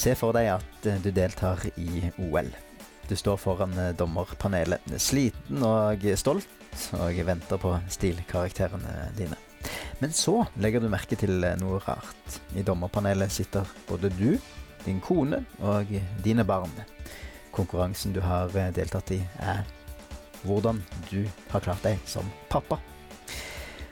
Se for deg at eh, du deltar i OL. Du står foran eh, dommerpanelet, sliten og stolt, og venter på stilkarakterene dine. Men så legger du merke til eh, noe rart. I dommerpanelet sitter både du, din kone og dine barn. Konkurransen du har deltatt i, er hvordan du har klart deg som pappa.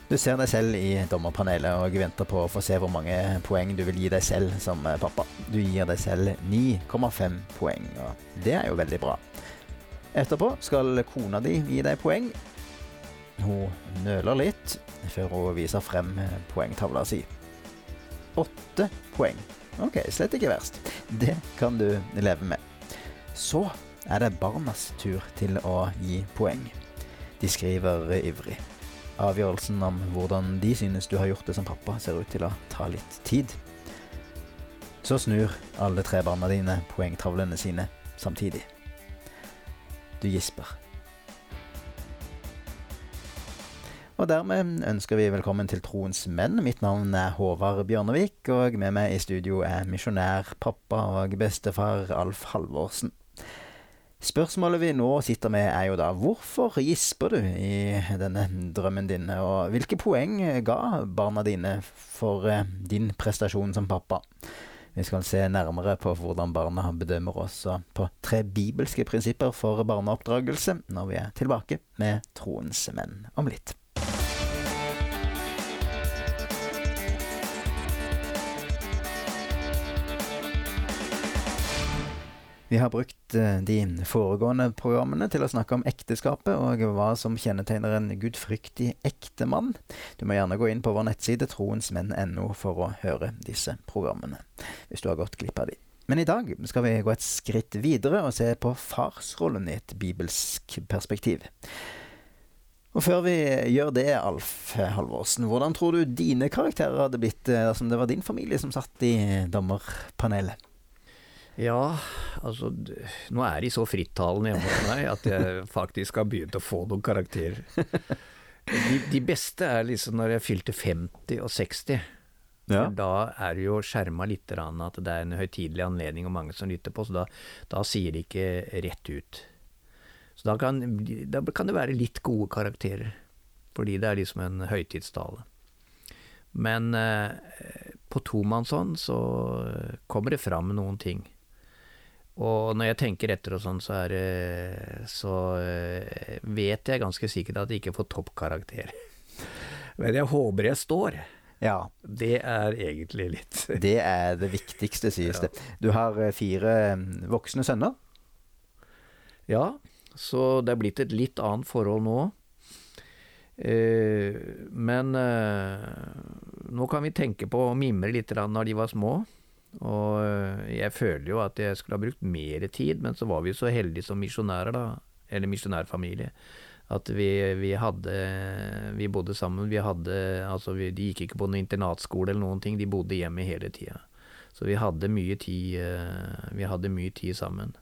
Du ser deg selv i dommerpanelet og venter på å få se hvor mange poeng du vil gi deg selv som eh, pappa. Du gir deg selv 9,5 poeng, og det er jo veldig bra. Etterpå skal kona di gi deg poeng. Hun nøler litt før hun viser frem eh, poengtavla si. Åtte poeng. Ok, slett ikke verst. Det kan du leve med. Så er det barnas tur til å gi poeng. De skriver ivrig. Avgjørelsen om hvordan de synes du har gjort det som pappa, ser ut til å ta litt tid. Så snur alle tre barna dine poengtavlene sine samtidig. Du gisper. Og dermed ønsker vi velkommen til Troens menn. Mitt navn er Håvard Bjørnevik, og med meg i studio er misjonær, pappa og bestefar Alf Halvorsen. Spørsmålet vi nå sitter med, er jo da hvorfor gisper du i denne drømmen din, og hvilke poeng ga barna dine for eh, din prestasjon som pappa? Vi skal se nærmere på hvordan barna bedømmer oss, og på tre bibelske prinsipper for barneoppdragelse når vi er tilbake med Troens menn om litt. Vi har brukt eh, de foregående programmene til å snakke om ekteskapet og hva som kjennetegner en gudfryktig ektemann. Du må gjerne gå inn på vår nettside troensmenn.no for å høre disse programmene, hvis du har gått glipp av de. Men i dag skal vi gå et skritt videre og se på farsrollen i et bibelsk perspektiv. Og før vi gjør det, Alf Halvorsen, hvordan tror du dine karakterer hadde blitt eh, dersom det var din familie som satt i dommerpanelet? Ja, altså Nå er de så frittalende hjemme hos meg at jeg faktisk har begynt å få noen karakterer. De, de beste er liksom når jeg fylte 50 og 60. Ja. Da er det jo skjerma litt at det er en høytidelig anledning og mange som lytter på, så da, da sier de ikke rett ut. Så da kan, da kan, det være litt gode karakterer, fordi det er liksom en høytidstale. Men eh, på tomannshånd så kommer det fram noen ting. Og når jeg tenker etter og sånn, så er det Så eh, vet jeg ganske sikkert at jeg ikke får toppkarakter. Men jeg håper jeg står. Ja. Det er egentlig litt Det er det viktigste, sies det. Du har eh, fire voksne sønner? Ja, så det er blitt et litt annet forhold nå. Eh, men nå kan vi tenke på å mimre litt når de var små. Og eh, jeg føler jo at jeg skulle ha brukt mer tid, men så var vi så heldige som misjonærer, da, eller misjonærfamilie, at vi, vi, hadde Vi bodde sammen. Vi hadde Altså, vi, de gikk ikke på noen internatskole eller noen ting, de bodde hjemme hele tida. Så vi hadde mye tid eh, Vi hadde mye tid sammen.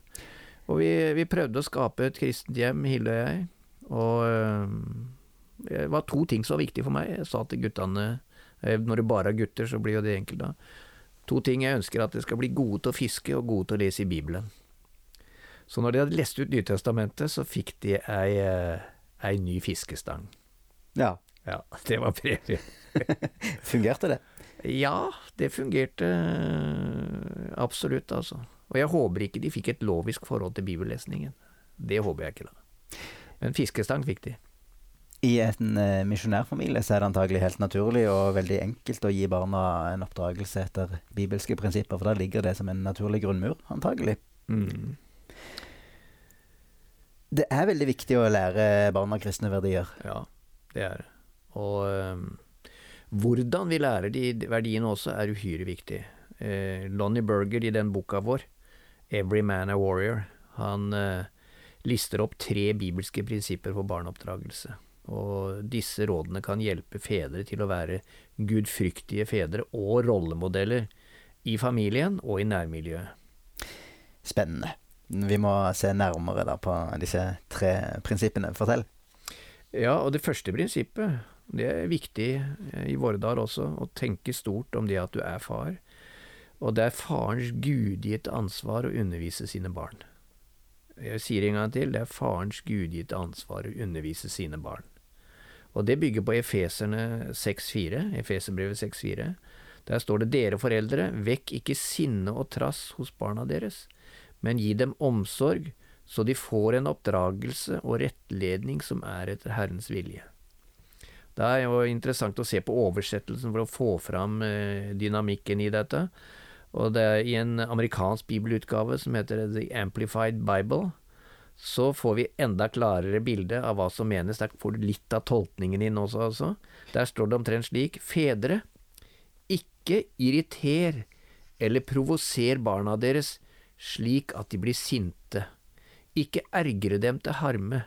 Og vi, vi prøvde å skape et kristent hjem, Hilde og jeg. Og eh, det var to ting som var viktig for meg. Jeg sa til guttene Når det bare er gutter, så blir jo det enkelt, da. To ting jeg ønsker at de skal bli gode til å fiske og gode til å lese i Bibelen. Så når de hadde lest ut Nytestamentet, så fikk de ei, eh, ei ny fiskestang. Ja. Ja, det var premie. fungerte det? Ja, det fungerte eh, absolutt, altså. Og jeg håper ikke de fikk et lovisk forhold til bibellesningen. Det håper jeg ikke, da. Men fiskestang fikk de. I en uh, misjonærfamilie så er det antagelig helt naturlig og veldig enkelt å gi barna en oppdragelse etter bibelske prinsipper, for da ligger det som en naturlig grunnmur, antagelig. Mm. Det er veldig viktig å lære barna kristne verdier. Ja, det er det. Og um, hvordan vi lærer de verdiene også, er uhyre viktig. Uh, Lonnie Berger i den boka vår, 'Every Man a Warrior', han uh, lister opp tre bibelske prinsipper for barneoppdragelse. Og disse rådene kan hjelpe fedre til å være gudfryktige fedre og rollemodeller i familien og i nærmiljøet. Spennende. Vi må se nærmere da på disse tre prinsippene. Fortell. Ja, og det første prinsippet, det er viktig i våre dager også, å tenke stort om det at du er far. Og det er farens gudgitte ansvar å undervise sine barn. Jeg sier en gang til, det er farens gudgitte ansvar å undervise sine barn. Og det bygger på Efeserne 6,4, Efeserbrevet 6,4. Der står det dere foreldre, vekk ikke sinne og trass hos barna deres, men gi dem omsorg, så de får en oppdragelse og rettledning som er etter Herrens vilje. Det er jo interessant å se på oversettelsen for å få fram eh, dynamikken i dette. Og det er i en amerikansk bibelutgave som heter The Amplified Bible, så får vi enda klarere bilde av hva som menes. Der får du litt av tolkningen inn også, altså. Der står det omtrent slik Fedre, ikke irriter eller provoser barna deres slik at de blir sinte. Ikke ergre dem til harme.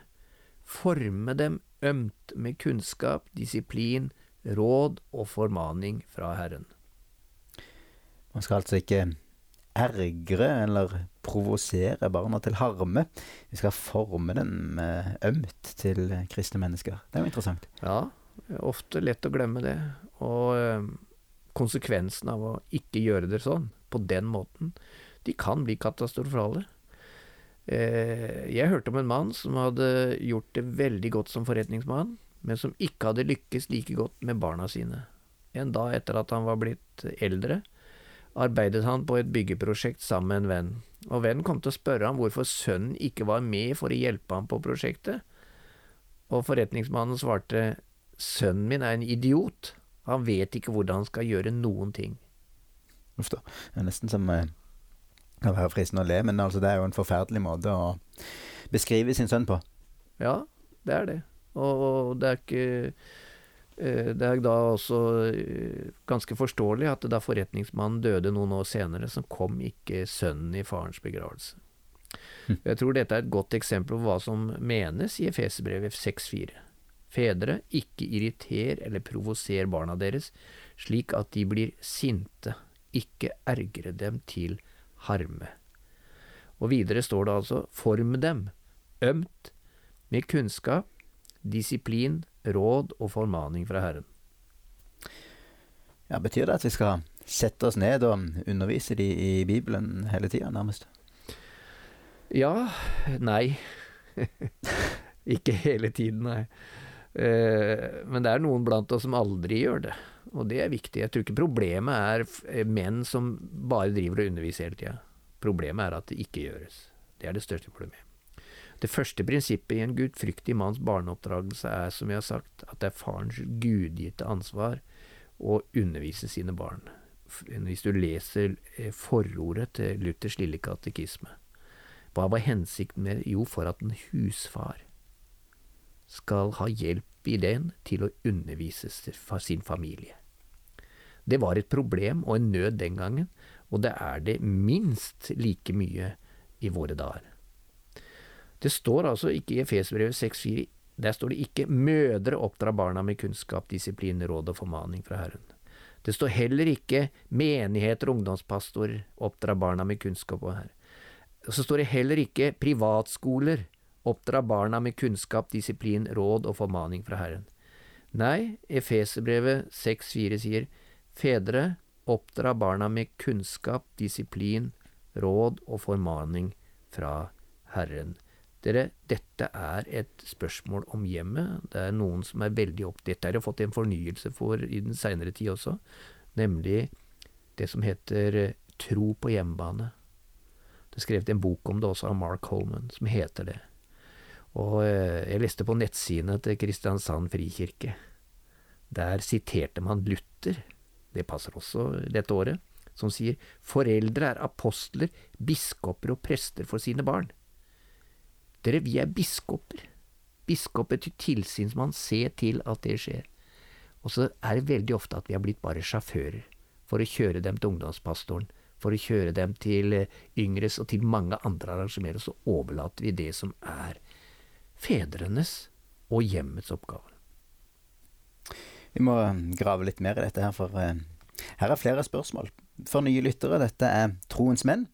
Forme dem ømt med kunnskap, disiplin, råd og formaning fra Herren. Man skal altså ikke ergre eller provosere barna til harme. Vi skal forme dem ømt til kristne mennesker. Det er jo interessant. Ja, ofte lett å glemme det. Og øh, konsekvensen av å ikke gjøre det sånn, på den måten, de kan bli katastrofale. Eh, jeg hørte om en mann som hadde gjort det veldig godt som forretningsmann, men som ikke hadde lykkes like godt med barna sine. En dag etter at han var blitt eldre, arbeidet han på et byggeprosjekt sammen med en venn, og vennen kom til å spørre ham hvorfor sønnen ikke var med for å hjelpe ham på prosjektet, og forretningsmannen svarte sønnen min er en idiot, han vet ikke hvordan han skal gjøre noen ting. Uff da, det er nesten som eh, kan være fristende å le, men altså det er jo en forferdelig måte å beskrive sin sønn på. Ja, det er det, og, og det er ikke det er da også eh, ganske forståelig at da forretningsmannen døde noen år senere, så kom ikke sønnen i farens begravelse. Hm. Jeg tror dette er et godt eksempel på hva som menes i Efeserbrevet 6,4. Fedre, ikke irriter eller provoser barna deres, slik at de blir sinte, ikke ergre dem til harme. Og videre står det altså, form dem, ømt, med kunnskap, disiplin, råd og formaning fra Herren. Ja, Betyr det at vi skal sette oss ned og undervise de i Bibelen hele tida, nærmest? Ja. Nei. Ikke hele tiden, nei. Eh, men det er noen blant oss som aldri gjør det, og det er viktig. Jeg tror ikke problemet er eh, menn som bare driver og underviser hele tida. Problemet er at det ikke gjøres. Det er det største problemet. Det første prinsippet i en gudfryktig manns barneoppdragelse er, som jeg har sagt, at det er farens gudgitte ansvar å undervise sine barn. Hvis du leser eh, forordet til Luthers lille katekisme, hva var hensikten med? Jo, for at en husfar skal ha hjelp i den til å undervise sin familie. Det var et problem og en nød den gangen, og det er det minst like mye i våre dager. Det står altså ikke i Efesbrevet 6,4 der står det ikke 'mødre oppdra barna med kunnskap, disiplin, råd og formaning fra Herren'. Det står heller ikke 'menigheter og ungdomspastorer oppdra barna med kunnskap og her. Så står det heller ikke 'privatskoler oppdra barna med kunnskap, disiplin, råd og formaning fra Herren'. Nei, Efeserbrevet 6,4 sier 'fedre oppdra barna med kunnskap, disiplin, råd og formaning fra Herren'. Dere, dette er et spørsmål om hjemmet. Det er noen som er veldig opptatt Dette har jeg fått en fornyelse for i den seinere tid også, nemlig det som heter eh, Tro på hjemmebane. Det er skrevet en bok om det også av Mark Holman, som heter det. Og eh, jeg leste på nettsidene til Kristiansand frikirke. Der siterte man Luther, det passer også dette året, som sier foreldre er apostler, biskoper og prester for sine barn. Dere, vi er biskoper. Biskop betyr tilsynsmann, se til at det skjer. Og så er det veldig ofte at vi har blitt bare sjåfører for å kjøre dem til ungdomspastoren, for å kjøre dem til eh, yngres og til mange andre arrangementer, og så overlater vi det som er fedrenes og hjemmets oppgave. Vi må grave litt mer i dette her, for eh, her er flere spørsmål for nye lyttere. Dette er Troens menn,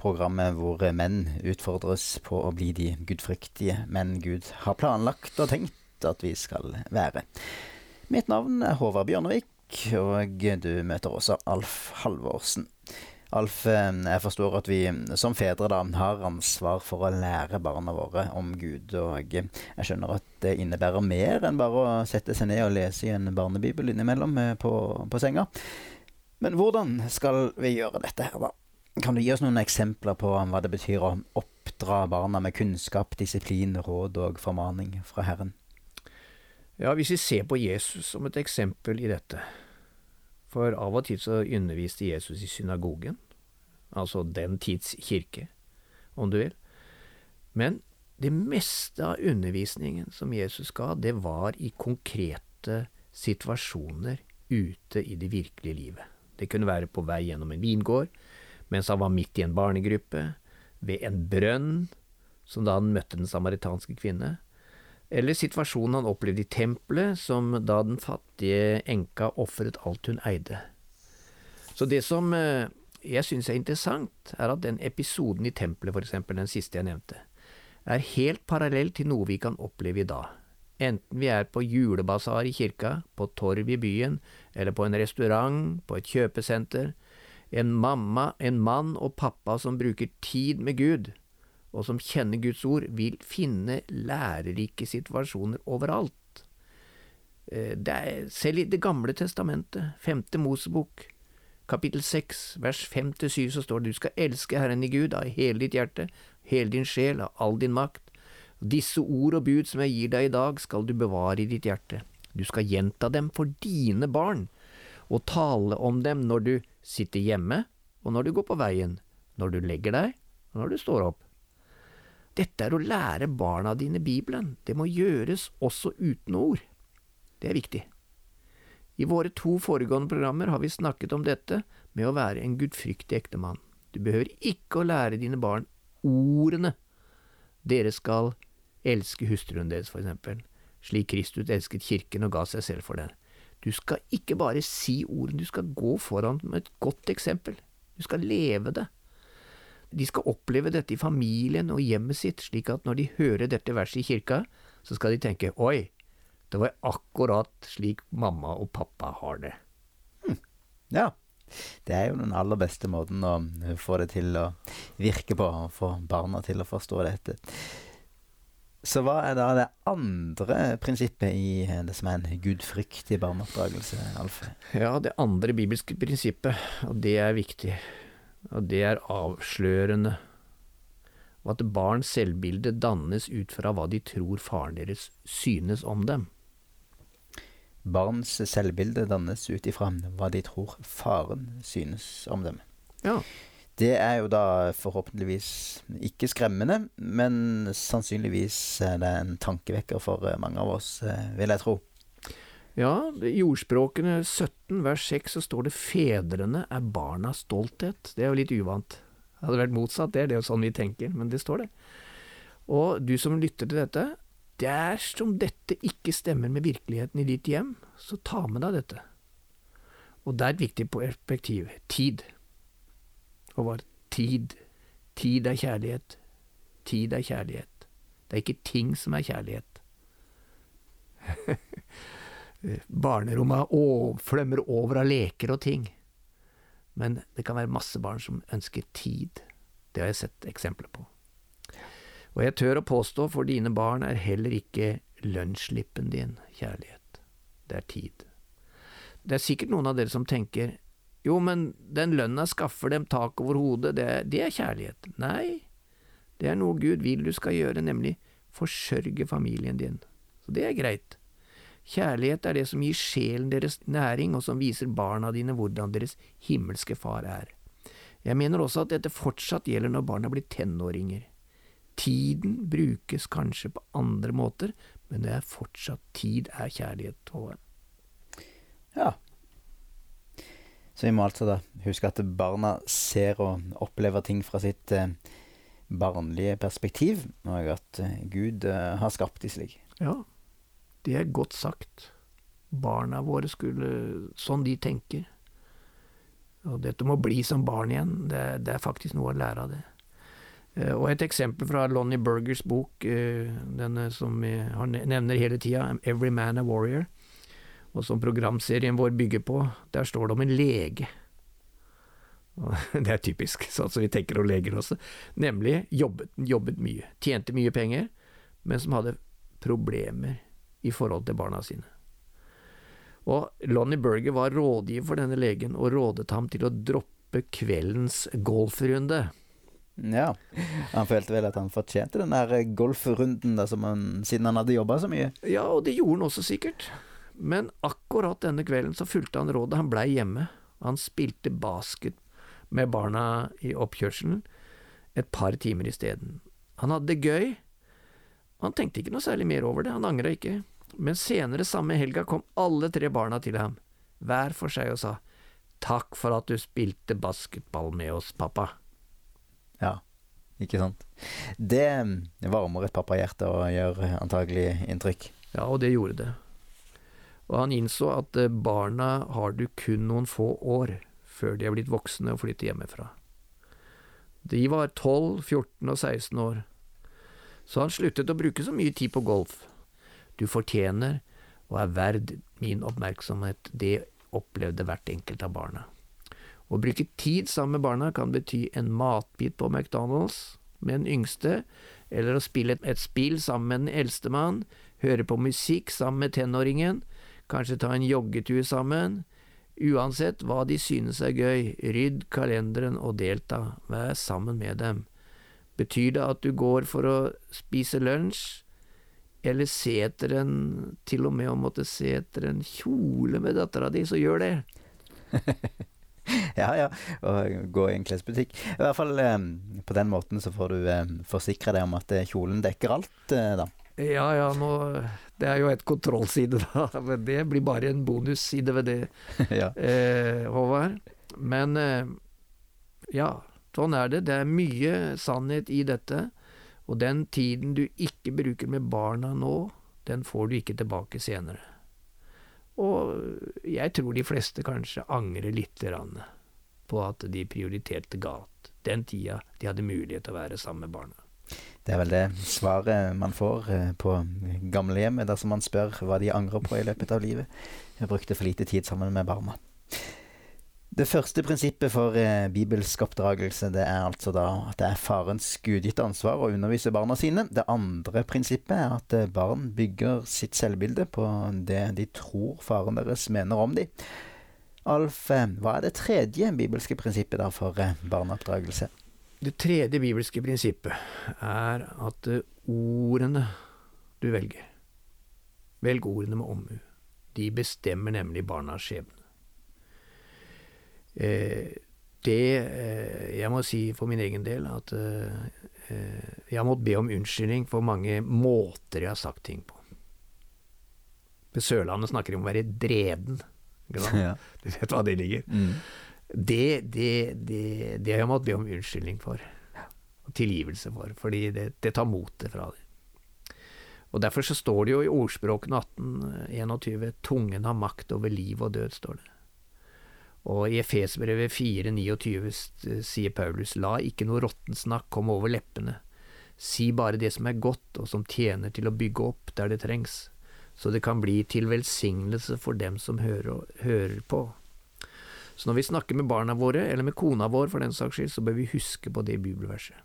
programmet hvor menn utfordres på å bli de gudfryktige menn Gud har planlagt og tenkt at vi skal være. Mitt navn er Håvard Bjørnevik, og du møter også Alf Halvorsen. Alf, eh, jeg forstår at vi som fedre da har ansvar for å lære barna våre om Gud. Og jeg skjønner at det innebærer mer enn bare å sette seg ned og lese i en barnebibel innimellom eh, på, på senga. Men hvordan skal vi gjøre dette her, da? Kan du gi oss noen eksempler på hva det betyr å oppdra barna med kunnskap, disiplin, råd og formaning fra Herren? Ja, hvis vi ser på Jesus som et eksempel i dette. For av og til så underviste Jesus i synagogen, altså den tids kirke, om du vil. Men det meste av undervisningen som Jesus ga, det var i konkrete situasjoner ute i det virkelige livet. Det kunne være på vei gjennom en vingård, mens han var midt i en barnegruppe, ved en brønn, som da han møtte den samaritanske kvinne, eller situasjonen han opplevde i tempelet, som da den fattige enka ofret alt hun eide. Så det som eh, jeg syns er interessant, er at den episoden i tempelet, for eksempel, den siste jeg nevnte, er helt parallell til noe vi kan oppleve i dag. Enten vi er på julebasar i kirka, på torv i byen, eller på en restaurant, på et kjøpesenter. En mamma, en mann og pappa som bruker tid med Gud, og som kjenner Guds ord, vil finne lærerike situasjoner overalt. Eh, er, selv i Det gamle testamentet, femte Mosebok, kapittel seks, vers fem til syv, så står det du skal elske Herren i Gud av hele ditt hjerte, hele din sjel, av all din makt. Disse ord og bud som jeg gir deg i dag, skal du bevare i ditt hjerte. Du skal gjenta dem for dine barn, og tale om dem når du sitter hjemme, og når du går på veien, når du legger deg, og når du står opp. Dette er å lære barna dine Bibelen. Det må gjøres også uten ord. Det er viktig. I våre to foregående programmer har vi snakket om dette med å være en gudfryktig ektemann. Du behøver ikke å lære dine barn ordene. Dere skal elske hustruen deres, for eksempel, slik Kristus elsket kirken og ga seg selv for den. Du skal ikke bare si ordene, du skal gå foran med et godt eksempel. Du skal leve det. De skal oppleve dette i familien og hjemmet sitt, slik at når de hører dette verset i kirka, så skal de tenke oi, det var akkurat slik mamma og pappa har det. Hm. Ja. Det er jo den aller beste måten å få det til å virke på, og få barna til å forstå dette. Så hva er da det andre prinsippet i det som er en gudfryktig barneoppdragelse, Alf? Ja, det andre bibelske prinsippet, og det er viktig, og det er avslørende. Og at barns selvbilde dannes ut fra hva de tror faren deres synes om dem. Barns selvbilde dannes ut ifra hva de tror faren synes om dem. Ja. Det er jo da forhåpentligvis ikke skremmende, men sannsynligvis er det en tankevekker for mange av oss, eh, vil jeg tro. Ja, i ordspråkene 17 vers 6 så står det 'fedrene er barnas stolthet'. Det er jo litt uvant. Det hadde vært motsatt, det, er det jo sånn vi tenker, men det står det. Og du som lytter til dette, dersom dette ikke stemmer med virkeligheten i ditt hjem, så ta med deg dette. Og det er et viktig perspektiv tid. Og var tid? Tid er kjærlighet. Tid er kjærlighet. Det er ikke ting som er kjærlighet. Barnerommet flømmer over av leker og ting. Men det kan være masse barn som ønsker tid. Det har jeg sett eksempler på. Og jeg tør å påstå, for dine barn er heller ikke lønnsslippen din kjærlighet. Det er tid. Det er sikkert noen av dere som tenker jo, men den lønna skaffer dem tak over hodet, det, det er kjærlighet. Nei, det er noe Gud vil du skal gjøre, nemlig forsørge familien din. Så det er greit. Kjærlighet er det som gir sjelen deres næring, og som viser barna dine hvordan deres himmelske far er. Jeg mener også at dette fortsatt gjelder når barna blir tenåringer. Tiden brukes kanskje på andre måter, men det er fortsatt tid er kjærlighet, Håvard. Ja. Så vi må altså da huske at barna ser og opplever ting fra sitt eh, barnlige perspektiv, og at eh, Gud eh, har skapt de slik. Ja, det er godt sagt. Barna våre skulle Sånn de tenker. Og dette må bli som barn igjen. Det, det er faktisk noe å lære av det. Og et eksempel fra Lonnie Burgers bok, denne som han nevner hele tida, 'Every Man a Warrior', og som programserien vår bygger på, der står det om en lege. Det er typisk, sånn som vi tenker om leger også. Nemlig jobbet, jobbet mye, tjente mye penger, men som hadde problemer i forhold til barna sine. Og Lonnie Berger var rådgiver for denne legen, og rådet ham til å droppe kveldens golfrunde. Ja, han følte vel at han fortjente den der golfrunden da, han, siden han hadde jobba så mye. Ja, og det gjorde han også sikkert. Men akkurat denne kvelden så fulgte han rådet, han blei hjemme. Han spilte basket med barna i oppkjørselen et par timer isteden. Han hadde det gøy. Han tenkte ikke noe særlig mer over det, han angra ikke. Men senere samme helga kom alle tre barna til ham, hver for seg, og sa takk for at du spilte basketball med oss, pappa. Ja, ikke sant. Det varmer et pappahjerte og gjør antagelig inntrykk. Ja, og det gjorde det. Og han innså at eh, barna har du kun noen få år før de er blitt voksne og flytter hjemmefra. De var 12, 14 og 16 år, så han sluttet å bruke så mye tid på golf. Du fortjener og er verd min oppmerksomhet, det opplevde hvert enkelt av barna. Å bruke tid sammen med barna kan bety en matbit på McDonald's med den yngste, eller å spille et, spill sammen med den eldstemann, høre på musikk sammen med tenåringen, kanskje ta en joggetur sammen. Uansett hva de synes er gøy, rydd kalenderen og delta, vær sammen med dem. Betyr det at du går for å spise lunsj, eller se etter en Til og med å måtte se etter en kjole med dattera di, så gjør det. ja, ja, og gå i en klesbutikk. I hvert fall eh, på den måten så får du eh, forsikre deg om at eh, kjolen dekker alt, eh, da. Ja ja, nå Det er jo et kontrollside, da. Men det blir bare en bonus ved det, ja. eh, Håvard. Men eh, ja, sånn er det. Det er mye sannhet i dette. Og den tiden du ikke bruker med barna nå, den får du ikke tilbake senere. Og jeg tror de fleste kanskje angrer lite grann på at de prioriterte galt den tida de hadde mulighet til å være sammen med barna. Det er vel det svaret man får eh, på gamlehjemmet dersom man spør hva de angrer på i løpet av livet. Jeg brukte for lite tid sammen med barna. Det første prinsippet for eh, bibelsk oppdragelse det er altså da at det er farens gudgitte ansvar å undervise barna sine. Det andre prinsippet er at eh, barn bygger sitt selvbilde på det de tror faren deres mener om dem. Alf, hva er det tredje bibelske prinsippet da for barneoppdragelse? Det tredje bibelske prinsippet er at eh, ordene du velger Velg ordene med omhu. De bestemmer nemlig barnas skjebne. Eh, det eh, Jeg må si for min egen del at eh, jeg har måttet be om unnskyldning for mange måter jeg har sagt ting på. På Sørlandet snakker de om å være dreven. Ja. Du vet hva det ligger? Mm. Det, det, det, det, har jeg måttet be om unnskyldning for. Og tilgivelse for. Fordi det, tar motet fra dem. Og Derfor så står det jo i ordspråkene 1821 tungen har makt over liv og død, står det. Og i Efesbrevet 4,29 sier Paulus, la ikke noe råttensnakk komme over leppene. Si bare det som er godt og som tjener til å bygge opp der det trengs, så det kan bli til velsignelse for dem som hører, hører på. Så når vi snakker med barna våre, eller med kona vår for den saks skyld, så bør vi huske på det bibelverset.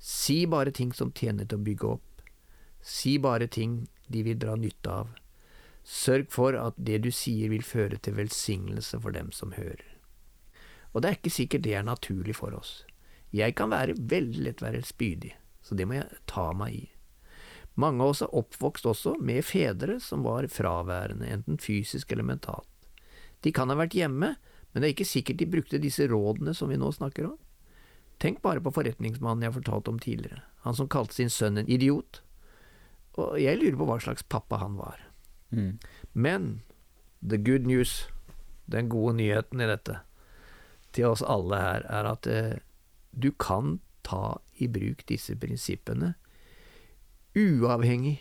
Si bare ting som tjener til å bygge opp. Si bare ting de vil dra nytte av. Sørg for at det du sier vil føre til velsignelse for dem som hører. Og det er ikke sikkert det er naturlig for oss. Jeg kan være veldig lett være spydig, så det må jeg ta meg i. Mange av oss er oppvokst også med fedre som var fraværende, enten fysisk eller mentalt. De kan ha vært hjemme, men det er ikke sikkert de brukte disse rådene som vi nå snakker om. Tenk bare på forretningsmannen jeg fortalte om tidligere, han som kalte sin sønn en idiot. Og jeg lurer på hva slags pappa han var. Mm. Men the good news, den gode nyheten i dette, til oss alle her, er at eh, du kan ta i bruk disse prinsippene uavhengig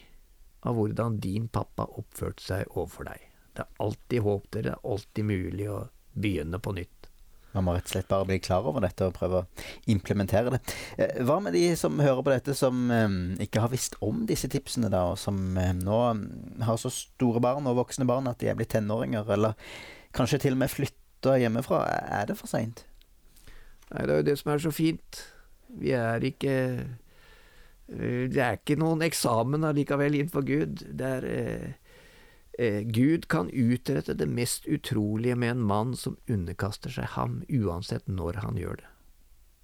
av hvordan din pappa oppførte seg overfor deg. Det er alltid håp dere. det er alltid mulig å begynne på nytt. Man må rett og slett bare bli klar over dette og prøve å implementere det. Eh, hva med de som hører på dette som eh, ikke har visst om disse tipsene, da, og som eh, nå har så store barn og voksne barn at de er blitt tenåringer, eller kanskje til og med flytta hjemmefra? Er det for seint? Nei, det er jo det som er så fint. Vi er ikke Det er ikke noen eksamen allikevel innenfor Gud. Det er eh, Gud kan utrette det mest utrolige med en mann som underkaster seg ham, uansett når han gjør det.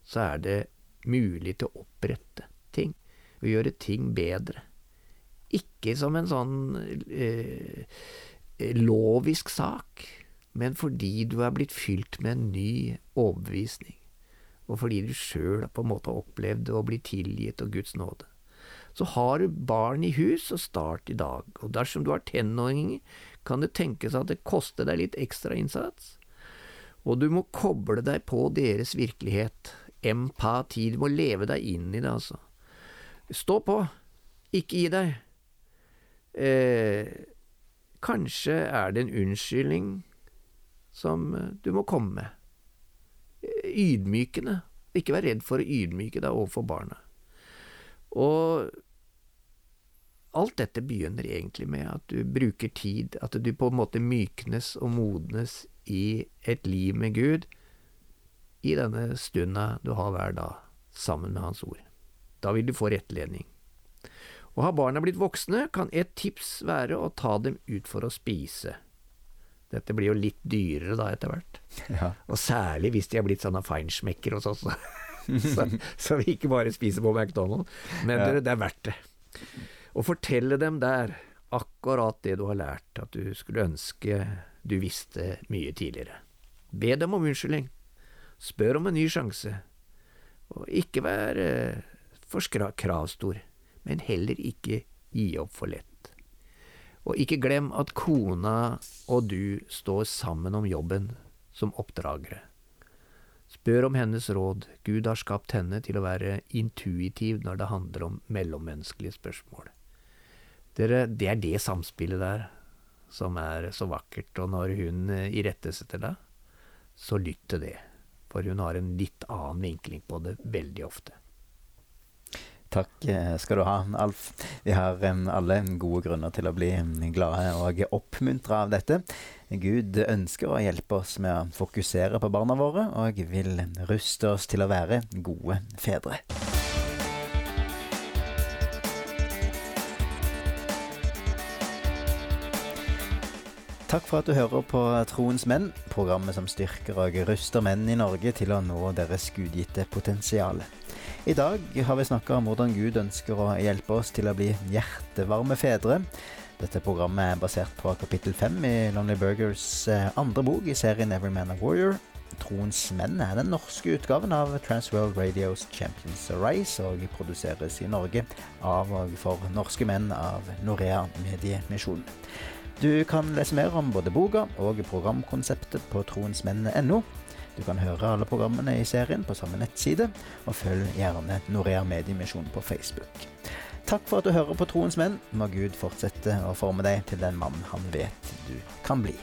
Så er det mulig til å opprette ting, og gjøre ting bedre. Ikke som en sånn eh, lovisk sak, men fordi du er blitt fylt med en ny overbevisning, og fordi du sjøl på en måte har opplevd å bli tilgitt av Guds nåde. Så har du barn i hus, så start i dag. Og dersom du har tenåringer, kan det tenkes at det koster deg litt ekstra innsats. Og du må koble deg på deres virkelighet. Empati. Du må leve deg inn i det, altså. Stå på. Ikke gi deg. Eh, kanskje er det en unnskyldning som eh, du må komme med. Ydmykende. Ikke vær redd for å ydmyke deg overfor barna. Og alt dette begynner egentlig med at du bruker tid, at du på en måte myknes og modnes i et liv med Gud i denne stunda du har hver dag, sammen med Hans ord. Da vil du få rettledning. Og har barna blitt voksne, kan et tips være å ta dem ut for å spise. Dette blir jo litt dyrere da etter hvert, Ja. og særlig hvis de har blitt sånne feinschmecker hos oss. så, så vi ikke bare spiser på McDonald's, men Ja. det, det er verdt det. Å fortelle dem der akkurat det du har lært, at du skulle ønske du visste mye tidligere. Be dem om unnskyldning. Spør om en ny sjanse. Og ikke vær eh, for kravstor, men heller ikke gi opp for lett. Og ikke glem at kona og du står sammen om jobben som oppdragere. Spør om hennes råd, Gud har skapt henne til å være intuitiv når det handler om mellommenneskelige spørsmål. Dere, det er det samspillet der som er så vakkert, og når hun eh, irettesetter deg, så lytt til det, for hun har en litt annen vinkling på det veldig ofte. Takk eh, skal du ha, Alf. Vi har alle gode grunner til å bli glade og oppmuntra av dette. Gud ønsker å hjelpe oss med å fokusere på barna våre, og vil ruste oss til å være gode fedre. Takk for at du hører på Troens menn, programmet som styrker og ruster menn i Norge til å nå deres gudgitte potensial. I dag har vi snakka om hvordan Gud ønsker å hjelpe oss til å bli hjertevarme fedre. Dette programmet er basert på kapittel fem i Lonely Burgers eh, andre bok i serien Every Man a Warrior. Troens menn er den norske utgaven av Transworld Radios Champions Arise og produseres i Norge av og for norske menn av Norea Mediemisjon. Du kan lese mer om både boka og programkonseptet på troensmennene.no. Du kan høre alle programmene i serien på samme nettside, og følg gjerne Norea Mediemisjon på Facebook. Takk for at du hører på Troens menn. Må Gud fortsette å forme deg til den mann han vet du kan bli.